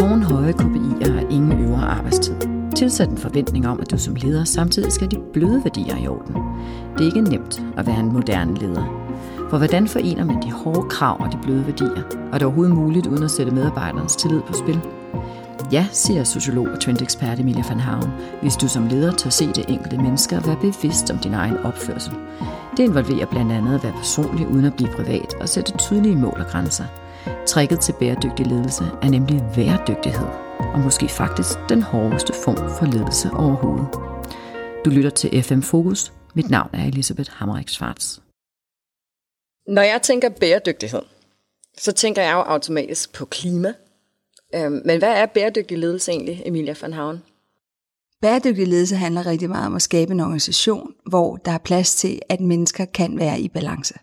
Tårnhøje KPI'er har ingen øvre arbejdstid. Tilsat en forventning om, at du som leder samtidig skal have de bløde værdier i orden. Det er ikke nemt at være en moderne leder. For hvordan forener man de hårde krav og de bløde værdier? Og er det overhovedet muligt uden at sætte medarbejdernes tillid på spil? Ja, siger sociolog og trendekspert Emilia van Havn, hvis du som leder tør se det enkelte menneske og være bevidst om din egen opførsel. Det involverer blandt andet at være personlig uden at blive privat og sætte tydelige mål og grænser. Trækket til bæredygtig ledelse er nemlig væredygtighed, og måske faktisk den hårdeste form for ledelse overhovedet. Du lytter til FM Fokus. Mit navn er Elisabeth Hammerik Schwartz. Når jeg tænker bæredygtighed, så tænker jeg jo automatisk på klima. Øhm, men hvad er bæredygtig ledelse egentlig, Emilia van Havn? Bæredygtig ledelse handler rigtig meget om at skabe en organisation, hvor der er plads til, at mennesker kan være i balance.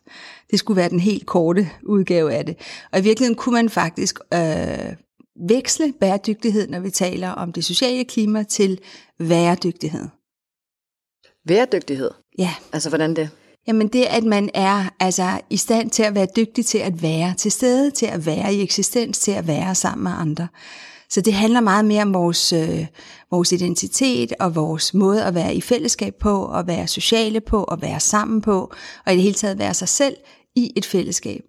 Det skulle være den helt korte udgave af det. Og i virkeligheden kunne man faktisk øh, veksle bæredygtighed, når vi taler om det sociale klima, til væredygtighed. Væredygtighed? Ja. Altså hvordan det? Jamen det, at man er altså, i stand til at være dygtig til at være til stede, til at være i eksistens, til at være sammen med andre. Så det handler meget mere om vores, øh, vores identitet og vores måde at være i fællesskab på, og være sociale på, og være sammen på, og i det hele taget være sig selv i et fællesskab.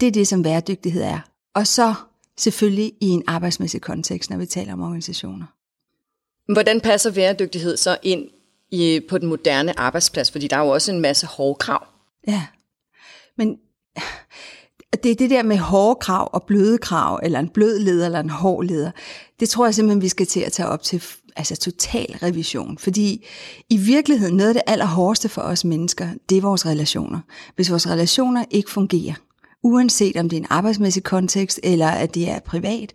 Det er det, som væredygtighed er. Og så selvfølgelig i en arbejdsmæssig kontekst, når vi taler om organisationer. Hvordan passer væredygtighed så ind i, på den moderne arbejdsplads? Fordi der er jo også en masse hårde krav. Ja, men det er det der med hårde krav og bløde krav, eller en blød leder eller en hård leder, det tror jeg simpelthen, vi skal til at tage op til altså total revision. Fordi i virkeligheden, noget af det allerhårdeste for os mennesker, det er vores relationer. Hvis vores relationer ikke fungerer, uanset om det er en arbejdsmæssig kontekst eller at det er privat,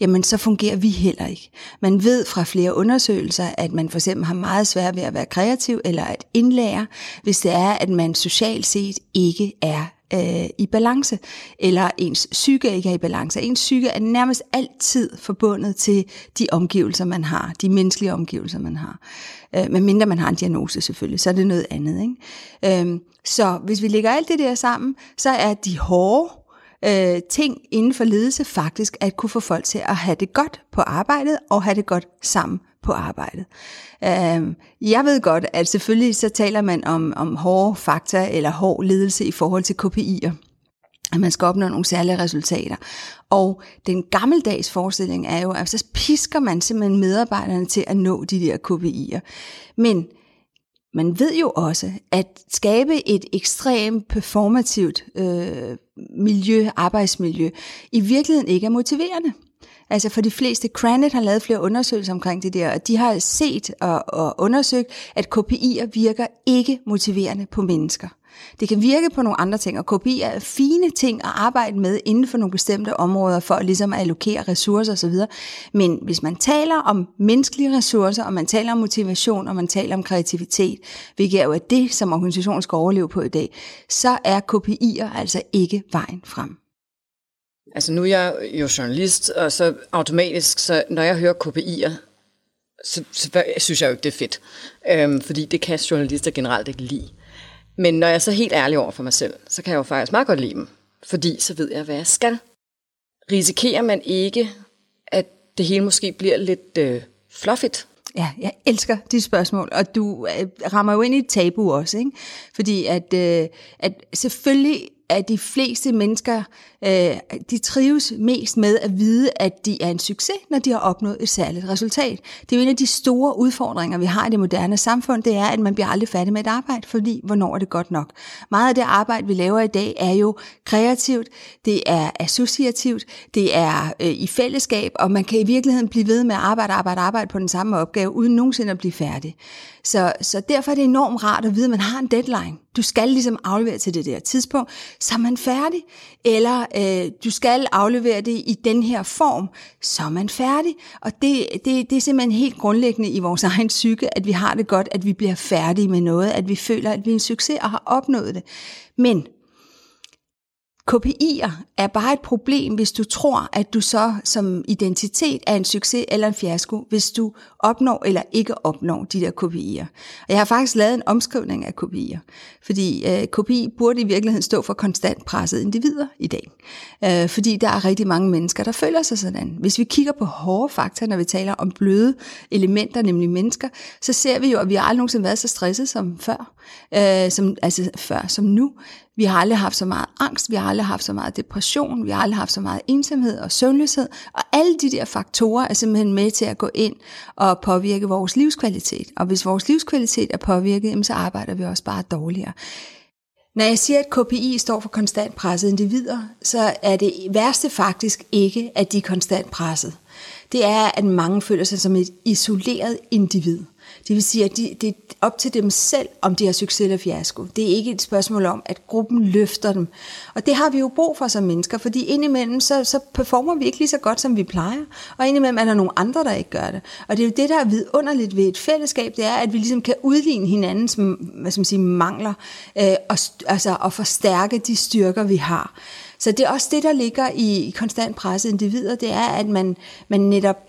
jamen så fungerer vi heller ikke. Man ved fra flere undersøgelser, at man for eksempel har meget svært ved at være kreativ eller at indlære, hvis det er, at man socialt set ikke er øh, i balance, eller ens psyke ikke er i balance. Ens psyke er nærmest altid forbundet til de omgivelser, man har, de menneskelige omgivelser, man har. Øh, medmindre man har en diagnose selvfølgelig, så er det noget andet. Ikke? Øh, så hvis vi lægger alt det der sammen, så er de hårde øh, ting inden for ledelse faktisk at kunne få folk til at have det godt på arbejdet og have det godt sammen på arbejdet. Øh, jeg ved godt, at selvfølgelig så taler man om, om hårde fakta eller hård ledelse i forhold til KPI'er at man skal opnå nogle særlige resultater. Og den gammeldags forestilling er jo, at så pisker man simpelthen medarbejderne til at nå de der KPI'er. Men man ved jo også, at skabe et ekstremt performativt øh, miljø, arbejdsmiljø, i virkeligheden ikke er motiverende. Altså for de fleste, Cranet har lavet flere undersøgelser omkring det der, og de har set og, og undersøgt, at KPI'er virker ikke motiverende på mennesker. Det kan virke på nogle andre ting, og KPI er fine ting at arbejde med inden for nogle bestemte områder, for ligesom at allokere ressourcer osv. Men hvis man taler om menneskelige ressourcer, og man taler om motivation, og man taler om kreativitet, hvilket er jo det, som organisationen skal overleve på i dag, så er KPI'er altså ikke vejen frem. Altså nu er jeg jo journalist, og så automatisk, så når jeg hører KPI'er, så, så synes jeg jo ikke, det er fedt. Øhm, fordi det kan journalister generelt ikke lide. Men når jeg er så helt ærlig over for mig selv, så kan jeg jo faktisk meget godt lide dem. Fordi så ved jeg, hvad jeg skal. Risikerer man ikke, at det hele måske bliver lidt øh, fluffigt? Ja, jeg elsker de spørgsmål, og du øh, rammer jo ind i et tabu også, ikke? Fordi at, øh, at selvfølgelig at de fleste mennesker, øh, de trives mest med at vide, at de er en succes, når de har opnået et særligt resultat. Det er jo en af de store udfordringer, vi har i det moderne samfund, det er, at man bliver aldrig færdig med et arbejde, fordi hvornår er det godt nok? Meget af det arbejde, vi laver i dag, er jo kreativt, det er associativt, det er øh, i fællesskab, og man kan i virkeligheden blive ved med at arbejde, arbejde, arbejde på den samme opgave, uden nogensinde at blive færdig. Så, så derfor er det enormt rart at vide, at man har en deadline. Du skal ligesom aflevere til det der tidspunkt, så er man færdig. Eller øh, du skal aflevere det i den her form, så er man færdig. Og det, det, det er simpelthen helt grundlæggende i vores egen psyke, at vi har det godt, at vi bliver færdige med noget, at vi føler, at vi er en succes og har opnået det. Men KPI'er er bare et problem, hvis du tror, at du så som identitet er en succes eller en fiasko, hvis du opnår eller ikke opnår de der KPI'er. Og jeg har faktisk lavet en omskrivning af KPI'er, fordi øh, KPI burde i virkeligheden stå for konstant presset individer i dag. Øh, fordi der er rigtig mange mennesker, der føler sig sådan. Hvis vi kigger på hårde fakta, når vi taler om bløde elementer, nemlig mennesker, så ser vi jo, at vi aldrig nogensinde været så stresset som før, øh, som, altså før som nu. Vi har aldrig haft så meget angst, vi har aldrig haft så meget depression, vi har aldrig haft så meget ensomhed og søvnløshed, og alle de der faktorer er simpelthen med til at gå ind og påvirke vores livskvalitet. Og hvis vores livskvalitet er påvirket, så arbejder vi også bare dårligere. Når jeg siger, at KPI står for konstant presset individer, så er det værste faktisk ikke, at de er konstant presset. Det er, at mange føler sig som et isoleret individ. Det vil sige, at de, det er op til dem selv, om de har succes eller fiasko. Det er ikke et spørgsmål om, at gruppen løfter dem. Og det har vi jo brug for som mennesker, fordi indimellem så, så performer vi ikke lige så godt, som vi plejer. Og indimellem er der nogle andre, der ikke gør det. Og det er jo det, der er vidunderligt ved et fællesskab, det er, at vi ligesom kan udligne hinandens hvad skal man sige, mangler, øh, og, altså, og forstærke de styrker, vi har. Så det er også det, der ligger i konstant presset individer, det er, at man, man netop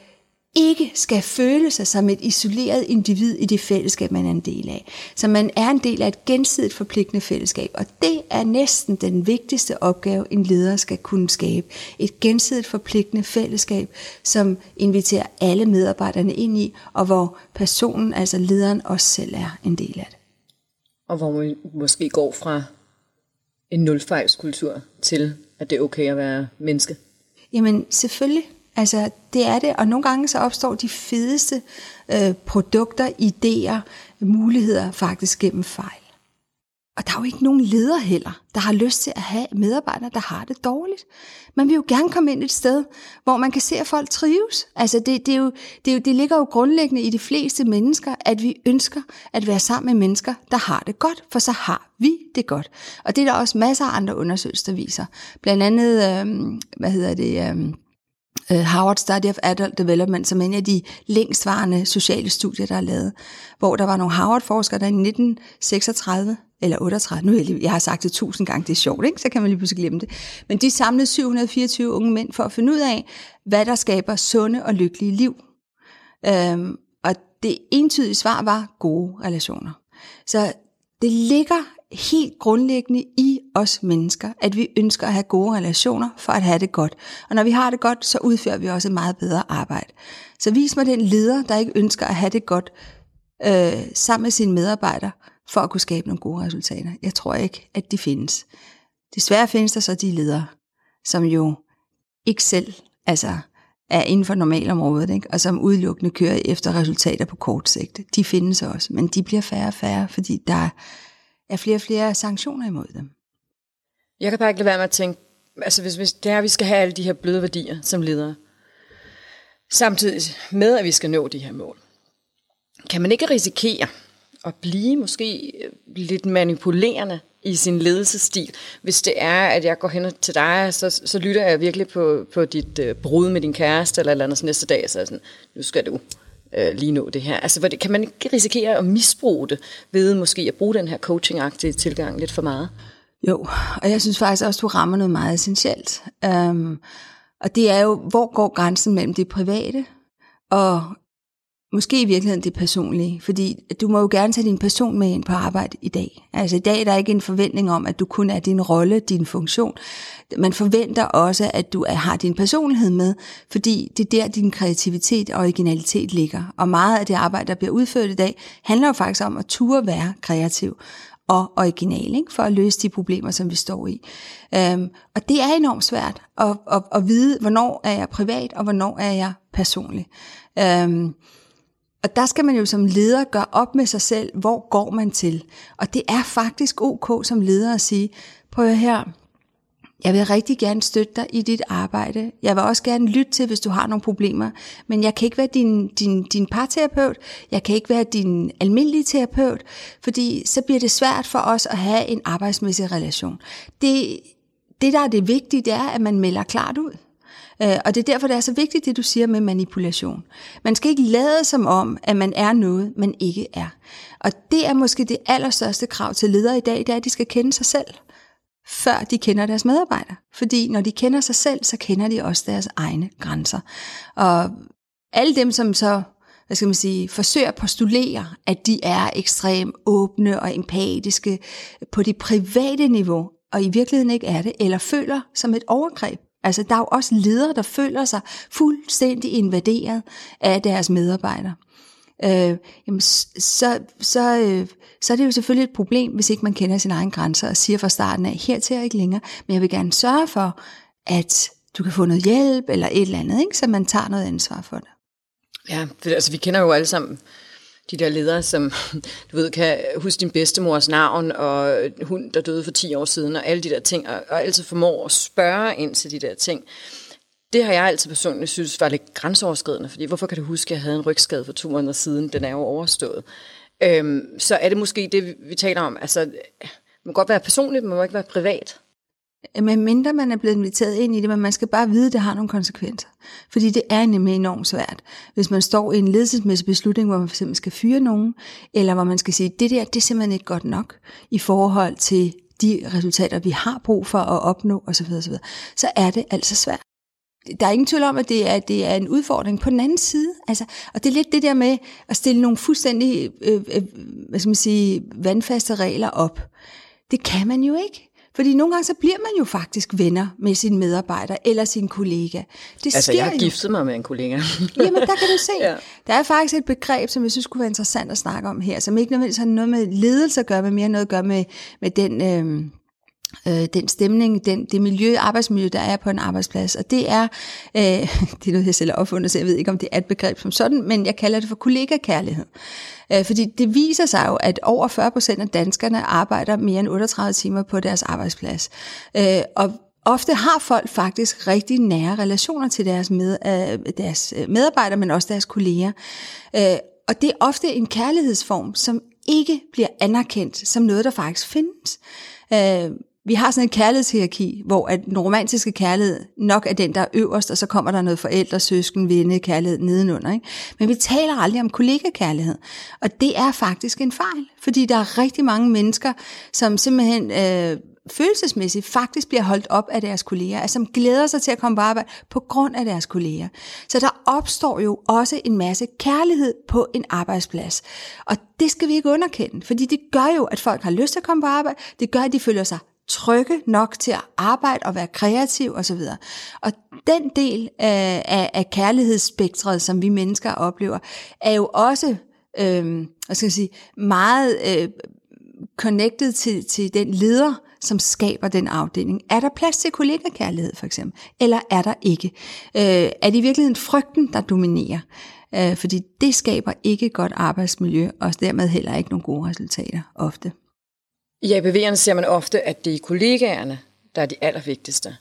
ikke skal føle sig som et isoleret individ i det fællesskab, man er en del af. Så man er en del af et gensidigt forpligtende fællesskab, og det er næsten den vigtigste opgave, en leder skal kunne skabe. Et gensidigt forpligtende fællesskab, som inviterer alle medarbejderne ind i, og hvor personen, altså lederen, også selv er en del af det. Og hvor man måske går fra en nulfejlskultur til, at det er okay at være menneske? Jamen selvfølgelig. Altså, det er det, og nogle gange så opstår de fedeste øh, produkter, idéer, muligheder faktisk gennem fejl. Og der er jo ikke nogen leder heller, der har lyst til at have medarbejdere, der har det dårligt. Man vil jo gerne komme ind et sted, hvor man kan se, at folk trives. Altså det, det, er jo, det, er jo, det ligger jo grundlæggende i de fleste mennesker, at vi ønsker at være sammen med mennesker, der har det godt, for så har vi det godt. Og det er der også masser af andre undersøgelser, der viser. Blandt andet, øh, hvad hedder det... Øh, Øh, Harvard Study of Adult Development, som er en af de længstvarende sociale studier, der er lavet, hvor der var nogle Harvard-forskere, der i 1936 eller 38, nu jeg, jeg har sagt det tusind gange, det er sjovt, ikke? så kan man lige pludselig glemme det. Men de samlede 724 unge mænd for at finde ud af, hvad der skaber sunde og lykkelige liv. Øhm, og det entydige svar var gode relationer. Så det ligger helt grundlæggende i os mennesker, at vi ønsker at have gode relationer for at have det godt. Og når vi har det godt, så udfører vi også et meget bedre arbejde. Så vis mig den leder, der ikke ønsker at have det godt øh, sammen med sine medarbejdere, for at kunne skabe nogle gode resultater. Jeg tror ikke, at de findes. Desværre findes der så de ledere, som jo ikke selv altså, er inden for normalområdet, ikke? og som udelukkende kører efter resultater på kort sigt. De findes også, men de bliver færre og færre, fordi der er flere og flere sanktioner imod dem. Jeg kan bare ikke lade være med at tænke, altså hvis, hvis det er, at vi skal have alle de her bløde værdier som ledere, samtidig med, at vi skal nå de her mål, kan man ikke risikere at blive måske lidt manipulerende i sin ledelsesstil, hvis det er, at jeg går hen til dig, så, så lytter jeg virkelig på, på dit øh, brud med din kæreste, eller eller andet så næste dag, så er sådan, nu skal du øh, lige nå det her. Altså, hvor det, kan man ikke risikere at misbruge det ved måske at bruge den her coaching tilgang lidt for meget? Jo, og jeg synes faktisk også, du rammer noget meget essentielt. Um, og det er jo, hvor går grænsen mellem det private og måske i virkeligheden det personlige, fordi du må jo gerne tage din person med ind på arbejde i dag. Altså i dag er der ikke en forventning om, at du kun er din rolle, din funktion. Man forventer også, at du har din personlighed med, fordi det er der, din kreativitet og originalitet ligger. Og meget af det arbejde, der bliver udført i dag, handler jo faktisk om at ture være kreativ og original, ikke? for at løse de problemer, som vi står i. Øhm, og det er enormt svært at, at, at vide, hvornår er jeg privat, og hvornår er jeg personlig. Øhm, og der skal man jo som leder gøre op med sig selv, hvor går man til. Og det er faktisk ok som leder at sige, prøv her, jeg vil rigtig gerne støtte dig i dit arbejde. Jeg vil også gerne lytte til, hvis du har nogle problemer. Men jeg kan ikke være din, din, din parterapeut. Jeg kan ikke være din almindelige terapeut. Fordi så bliver det svært for os at have en arbejdsmæssig relation. Det, det der er det vigtige, det er, at man melder klart ud. Øh, og det er derfor, det er så vigtigt, det du siger med manipulation. Man skal ikke lade som om, at man er noget, man ikke er. Og det er måske det allerstørste krav til ledere i dag, det er, at de skal kende sig selv. før de kender deres medarbejdere. Fordi når de kender sig selv, så kender de også deres egne grænser. Og alle dem, som så hvad skal man sige, forsøger at postulere, at de er ekstremt åbne og empatiske på det private niveau, og i virkeligheden ikke er det, eller føler som et overgreb. Altså, der er jo også ledere, der føler sig fuldstændig invaderet af deres medarbejdere. Øh, jamen, så, så, øh, så er det jo selvfølgelig et problem, hvis ikke man kender sine egne grænser og siger fra starten af, her til ikke længere, men jeg vil gerne sørge for, at du kan få noget hjælp eller et eller andet, ikke? så man tager noget ansvar for det. Ja, for, altså vi kender jo alle sammen de der ledere, som du ved, kan huske din bedstemors navn, og hun, der døde for 10 år siden, og alle de der ting, og, og altid formår at spørge ind til de der ting. Det har jeg altid personligt synes var lidt grænseoverskridende, fordi hvorfor kan du huske, at jeg havde en rygskade for to måneder siden? Den er jo overstået. Øhm, så er det måske det, vi taler om. Altså, det må godt være personligt, men det må ikke være privat. Øh, men mindre man er blevet inviteret ind i det, men man skal bare vide, at det har nogle konsekvenser. Fordi det er nemlig enormt svært. Hvis man står i en ledelsesmæssig beslutning, hvor man fx skal fyre nogen, eller hvor man skal sige, det der, det er simpelthen ikke godt nok i forhold til de resultater, vi har brug for at opnå osv., osv., så er det altså svært. Der er ingen tvivl om, at det er, det er en udfordring. På den anden side, altså, og det er lidt det der med at stille nogle fuldstændig øh, øh, hvad skal man sige, vandfaste regler op. Det kan man jo ikke. Fordi nogle gange så bliver man jo faktisk venner med sine medarbejdere eller sin kollega. Det altså, sker jeg har giftet mig med en kollega. Jamen, der kan du se. ja. Der er faktisk et begreb, som jeg synes kunne være interessant at snakke om her, som ikke nødvendigvis har noget med ledelse at gøre, men mere noget at gøre med, med den... Øh, øh, den stemning, den, det miljø, arbejdsmiljø, der er på en arbejdsplads. Og det er, øh, det er noget, jeg selv har opfundet, så jeg ved ikke, om det er et begreb som sådan, men jeg kalder det for kollegakærlighed. Øh, fordi det viser sig jo, at over 40 procent af danskerne arbejder mere end 38 timer på deres arbejdsplads. Øh, og ofte har folk faktisk rigtig nære relationer til deres, med, øh, deres øh, medarbejdere, men også deres kolleger. Øh, og det er ofte en kærlighedsform, som ikke bliver anerkendt som noget, der faktisk findes. Øh, vi har sådan et kærlighedshierarki, hvor at den romantiske kærlighed nok er den, der er øverst, og så kommer der noget forældre, søsken, venne, kærlighed nedenunder. Ikke? Men vi taler aldrig om kollegakærlighed, og det er faktisk en fejl, fordi der er rigtig mange mennesker, som simpelthen øh, følelsesmæssigt faktisk bliver holdt op af deres kolleger, altså som glæder sig til at komme på arbejde på grund af deres kolleger. Så der opstår jo også en masse kærlighed på en arbejdsplads. Og det skal vi ikke underkende, fordi det gør jo, at folk har lyst til at komme på arbejde, det gør, at de føler sig trygge nok til at arbejde og være kreativ osv. Og den del af, af, af kærlighedsspektret, som vi mennesker oplever, er jo også øh, hvad skal jeg sige, meget øh, connected til, til den leder, som skaber den afdeling. Er der plads til kollegakærlighed for eksempel? Eller er der ikke? Øh, er det i virkeligheden frygten, der dominerer? Øh, fordi det skaber ikke godt arbejdsmiljø, og dermed heller ikke nogle gode resultater ofte. I APV'erne ser man ofte, at det er kollegaerne, der er de allervigtigste.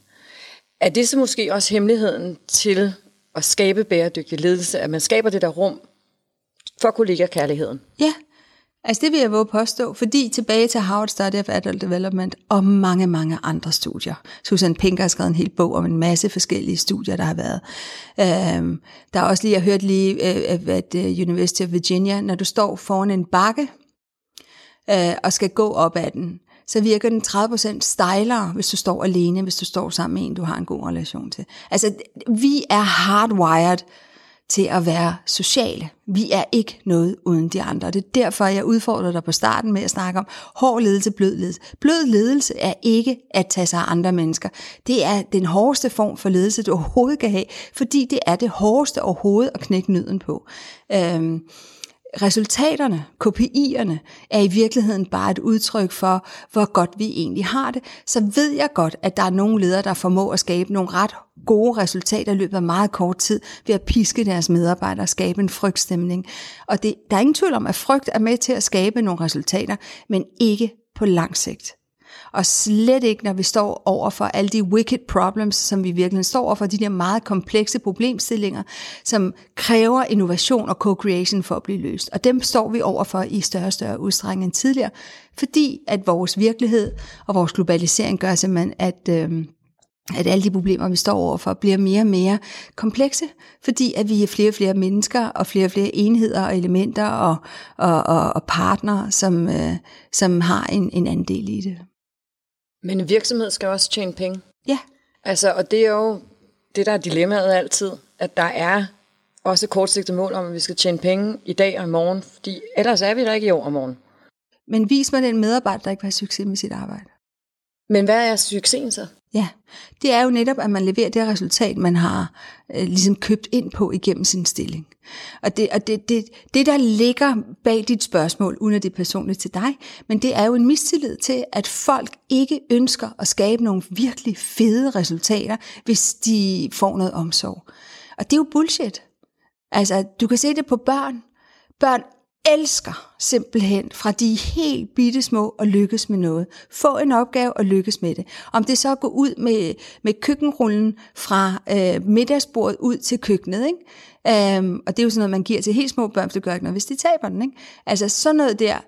Er det så måske også hemmeligheden til at skabe bæredygtig ledelse, at man skaber det der rum for kollegakærligheden? Ja, altså det vil jeg våge påstå, fordi tilbage til Harvard Study of Adult Development og mange, mange andre studier. Susan Pinker har skrevet en hel bog om en masse forskellige studier, der har været. Øhm, der er også lige, jeg hørte lige, øh, øh, at University of Virginia, når du står foran en bakke, øh, og skal gå op ad den, så virker den 30% stejlere, hvis du står alene, hvis du står sammen med en, du har en god relation til. Altså, vi er hardwired til at være sociale. Vi er ikke noget uden de andre. Det er derfor, jeg udfordrer dig på starten med at snakke om hård ledelse, blød ledelse. Blød ledelse er ikke at tage sig af andre mennesker. Det er den hårdeste form for ledelse, du overhovedet kan have, fordi det er det hårdeste overhovedet at knække nyden på. Øhm, resultaterne, KPI'erne, er i virkeligheden bare et udtryk for, hvor godt vi egentlig har det, så ved jeg godt, at der er nogle ledere, der formår at skabe nogle ret gode resultater i løbet af meget kort tid ved at piske deres medarbejdere og skabe en frygtstemning. Og det, der er ingen tvivl om, at frygt er med til at skabe nogle resultater, men ikke på lang sigt. Og slet ikke, når vi står over for alle de wicked problems, som vi virkelig står over for, de der meget komplekse problemstillinger, som kræver innovation og co-creation for at blive løst. Og dem står vi over for i større og større udstrækning end tidligere, fordi at vores virkelighed og vores globalisering gør simpelthen, at, øh, at alle de problemer, vi står overfor, bliver mere og mere komplekse, fordi at vi er flere og flere mennesker, og flere og flere enheder og elementer og, og, og, og partnere, som, øh, som har en, en andel i det. Men en virksomhed skal også tjene penge. Ja, Altså, og det er jo det, der er dilemmaet altid, at der er også kortsigtet mål om, at vi skal tjene penge i dag og i morgen, fordi ellers er vi der ikke i år og morgen. men vis mig den medarbejder, der ikke vil have succes med sit arbejde. Men hvad er succesen så? Ja, det er jo netop, at man leverer det resultat, man har øh, ligesom købt ind på igennem sin stilling. Og, det, og det, det, det, der ligger bag dit spørgsmål, uden at det er personligt til dig, men det er jo en mistillid til, at folk ikke ønsker at skabe nogle virkelig fede resultater, hvis de får noget omsorg. Og det er jo bullshit. Altså, du kan se det på børn. Børn elsker simpelthen fra de helt bitte små og lykkes med noget. Få en opgave og lykkes med det. Om det så går ud med, med køkkenrullen fra øh, middagsbordet ud til køkkenet, ikke? Øhm, og det er jo sådan noget, man giver til helt små børn, så det gør ikke noget, hvis de taber den. Ikke? Altså sådan noget der.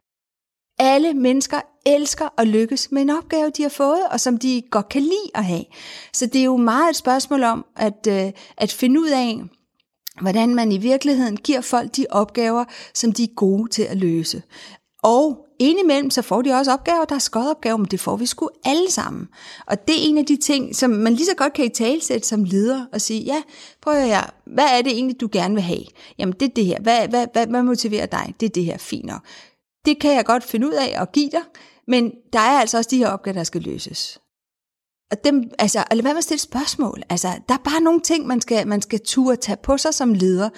Alle mennesker elsker at lykkes med en opgave, de har fået, og som de godt kan lide at have. Så det er jo meget et spørgsmål om at, øh, at finde ud af, hvordan man i virkeligheden giver folk de opgaver, som de er gode til at løse. Og indimellem så får de også opgaver, der er skodopgaver, men det får vi sgu alle sammen. Og det er en af de ting, som man lige så godt kan i talsætte som leder og sige, ja, prøv at høre, hvad er det egentlig, du gerne vil have? Jamen det er det her. Hvad, hvad, hvad, hvad motiverer dig? Det er det her, fint nok. Det kan jeg godt finde ud af at give dig, men der er altså også de her opgaver, der skal løses. Og dem, altså, eller hvad med at stille spørgsmål? Altså, der er bare nogle ting, man skal, man skal turde tage på sig som leder.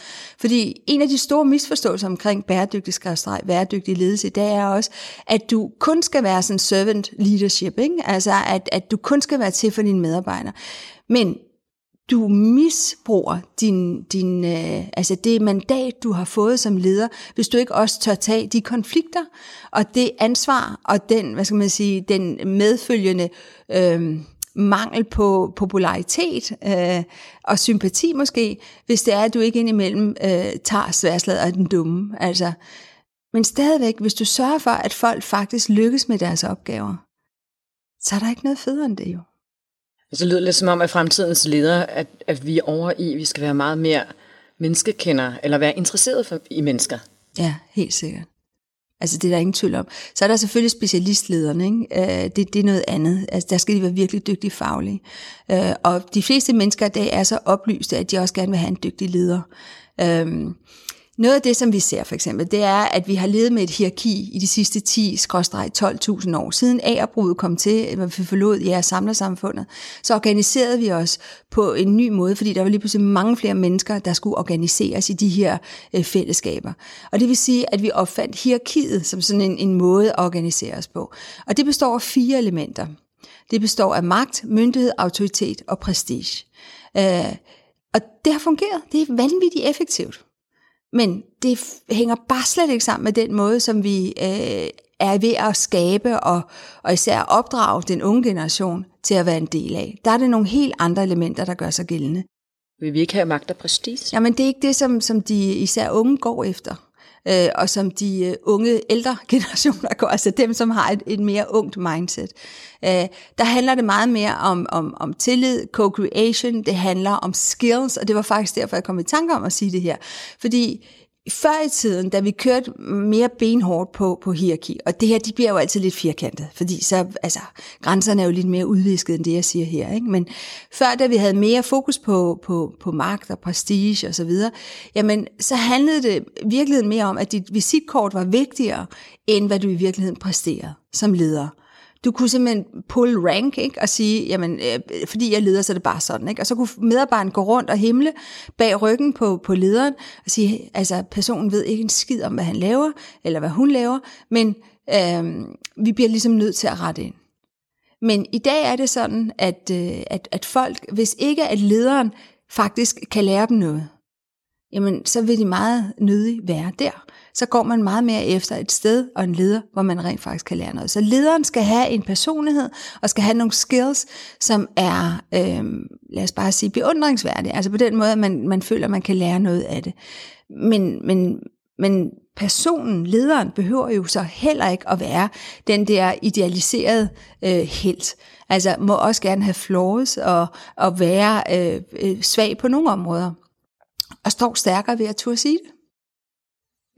Fordi en af de store misforståelser omkring bæredygtig skrædstreg, bæredygtig ledelse det er også, at du kun skal være sådan servant leadership, ikke? Altså, at, at du kun skal være til for dine medarbejdere. Men du misbruger din, din, øh, altså det mandat, du har fået som leder, hvis du ikke også tør tage de konflikter og det ansvar og den, hvad skal man sige, den medfølgende øh, mangel på popularitet øh, og sympati måske, hvis det er, at du ikke indimellem øh, tager sværslaget af den dumme. Altså, men stadigvæk, hvis du sørger for, at folk faktisk lykkes med deres opgaver, så er der ikke noget federe end det jo. Så lyder det lidt som om, at fremtidens ledere, at, at vi er over i, at vi skal være meget mere menneskekender, eller være interesseret for, i mennesker. Ja, helt sikkert. Altså det er der ingen tvivl om. Så er der selvfølgelig specialistlederne, ikke? Øh, det, det er noget andet. Altså der skal de være virkelig dygtige faglige. Øh, og de fleste mennesker i dag er så oplyste, at de også gerne vil have en dygtig leder. Øh, noget af det, som vi ser for eksempel, det er, at vi har levet med et hierarki i de sidste 10-12.000 år. Siden agerbruget kom til, hvor vi forlod jeres samlersamfundet, så organiserede vi os på en ny måde, fordi der var lige pludselig mange flere mennesker, der skulle organiseres i de her øh, fællesskaber. Og det vil sige, at vi opfandt hierarkiet som sådan en, en måde at organisere os på. Og det består af fire elementer. Det består af magt, myndighed, autoritet og prestige. Øh, og det har fungeret. Det er vanvittigt effektivt. Men det hænger bare slet ikke sammen med den måde, som vi øh, er ved at skabe og, og især opdrage den unge generation til at være en del af. Der er det nogle helt andre elementer, der gør sig gældende. Vil vi ikke have magt og prestige? Jamen det er ikke det, som, som de især unge går efter. Øh, og som de øh, unge ældre generationer går, altså dem, som har et, et mere ungt mindset. Øh, der handler det meget mere om, om, om tillid, co-creation, det handler om skills, og det var faktisk derfor, jeg kom i tanke om at sige det her. Fordi før i tiden, da vi kørte mere benhårdt på, på hierarki, og det her, de bliver jo altid lidt firkantet, fordi så, altså, grænserne er jo lidt mere udvisket end det, jeg siger her, ikke? men før da vi havde mere fokus på, på, på magt og prestige og så videre, jamen, så handlede det virkelig mere om, at dit visitkort var vigtigere, end hvad du i virkeligheden præsterede som leder. Du kunne simpelthen pull rank ikke? og sige, jamen, øh, fordi jeg leder, så er det bare sådan. Ikke? Og så kunne medarbejderen gå rundt og himle bag ryggen på, på lederen og sige, altså personen ved ikke en skid om, hvad han laver, eller hvad hun laver, men øh, vi bliver ligesom nødt til at rette ind. Men i dag er det sådan, at, øh, at, at folk, hvis ikke at lederen faktisk kan lære dem noget, jamen så vil de meget nødig være der. Så går man meget mere efter et sted og en leder, hvor man rent faktisk kan lære noget. Så lederen skal have en personlighed, og skal have nogle skills, som er, øh, lad os bare sige, beundringsværdige. Altså på den måde, at man, man føler, at man kan lære noget af det. Men, men, men personen, lederen, behøver jo så heller ikke at være den der idealiserede øh, helt. Altså må også gerne have flaws og, og være øh, øh, svag på nogle områder og står stærkere ved at turde sige det.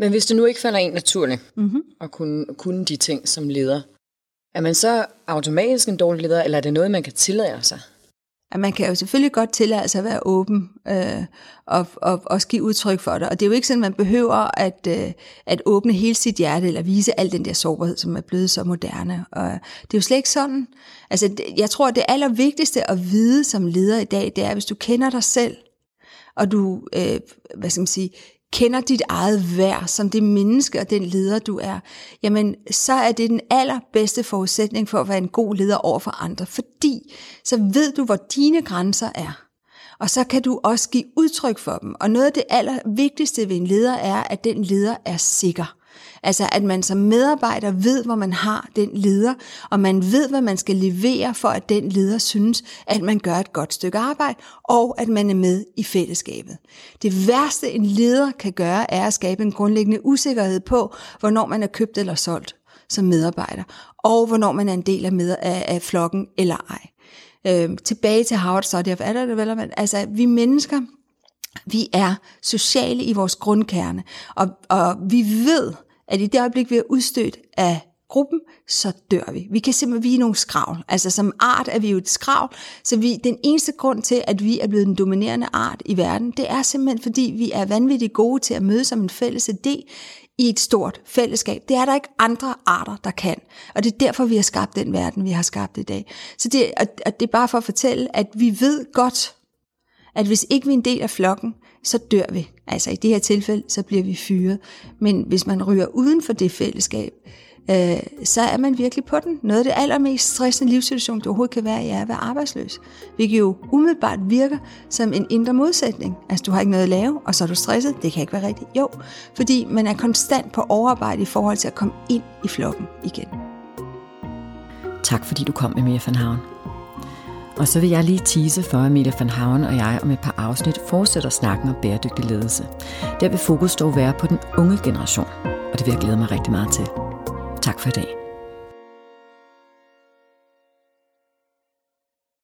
Men hvis det nu ikke falder en naturligt Mm-hmm. at kunne, kunne de ting som leder, Er man så automatisk en dårlig leder, eller er det noget, man kan tillade sig? at man kan jo selvfølgelig godt tillade sig at være åben øh, og, og også give udtryk for det. Og det er jo ikke sådan, man behøver at, øh, at åbne hele sit hjerte eller vise al den der sårbarhed, som er blevet så moderne. Og det er jo slet ikke sådan. Altså, jeg tror, at det allervigtigste at vide som leder i dag, det er, hvis du kender dig selv, og du, øh, hvad skal man sige, kender dit eget værd som det menneske og den leder, du er, jamen så er det den allerbedste forudsætning for at være en god leder over for andre, fordi så ved du, hvor dine grænser er. Og så kan du også give udtryk for dem. Og noget af det allervigtigste ved en leder er, at den leder er sikker. Altså at man som medarbejder ved, hvor man har den leder, og man ved, hvad man skal levere for, at den leder synes, at man gør et godt stykke arbejde, og at man er med i fællesskabet. Det værste en leder kan gøre, er at skabe en grundlæggende usikkerhed på, hvornår man er købt eller solgt som medarbejder, og hvornår man er en del af, med, af, af flokken eller ej. Øh, tilbage til Howard Study of Adult Development. Altså, vi mennesker, vi er sociale i vores grundkerne, og, og vi ved, at i det øjeblik, vi er udstødt af gruppen, så dør vi. Vi kan simpelthen, vi er nogle skravl. Altså som art er vi jo et skravl, så vi, den eneste grund til, at vi er blevet den dominerende art i verden, det er simpelthen, fordi vi er vanvittigt gode til at møde som en fælles idé i et stort fællesskab. Det er der ikke andre arter, der kan. Og det er derfor, vi har skabt den verden, vi har skabt i dag. Så det, og det er bare for at fortælle, at vi ved godt, at hvis ikke vi er en del af flokken, så dør vi. Altså i det her tilfælde, så bliver vi fyret. Men hvis man ryger uden for det fællesskab, øh, så er man virkelig på den. Noget af det allermest stressende livssituation, du overhovedet kan være i, er at være arbejdsløs. Hvilket jo umiddelbart virker som en indre modsætning. Altså du har ikke noget at lave, og så er du stresset. Det kan ikke være rigtigt. Jo, fordi man er konstant på overarbejde i forhold til at komme ind i flokken igen. Tak fordi du kom, Emilia van Havn. Og så vil jeg lige tease for, at Emilia van Havn og jeg om et par afsnit fortsætter snakken om bæredygtig ledelse. Der vil fokus dog være på den unge generation, og det vil jeg glæde mig rigtig meget til. Tak for i dag.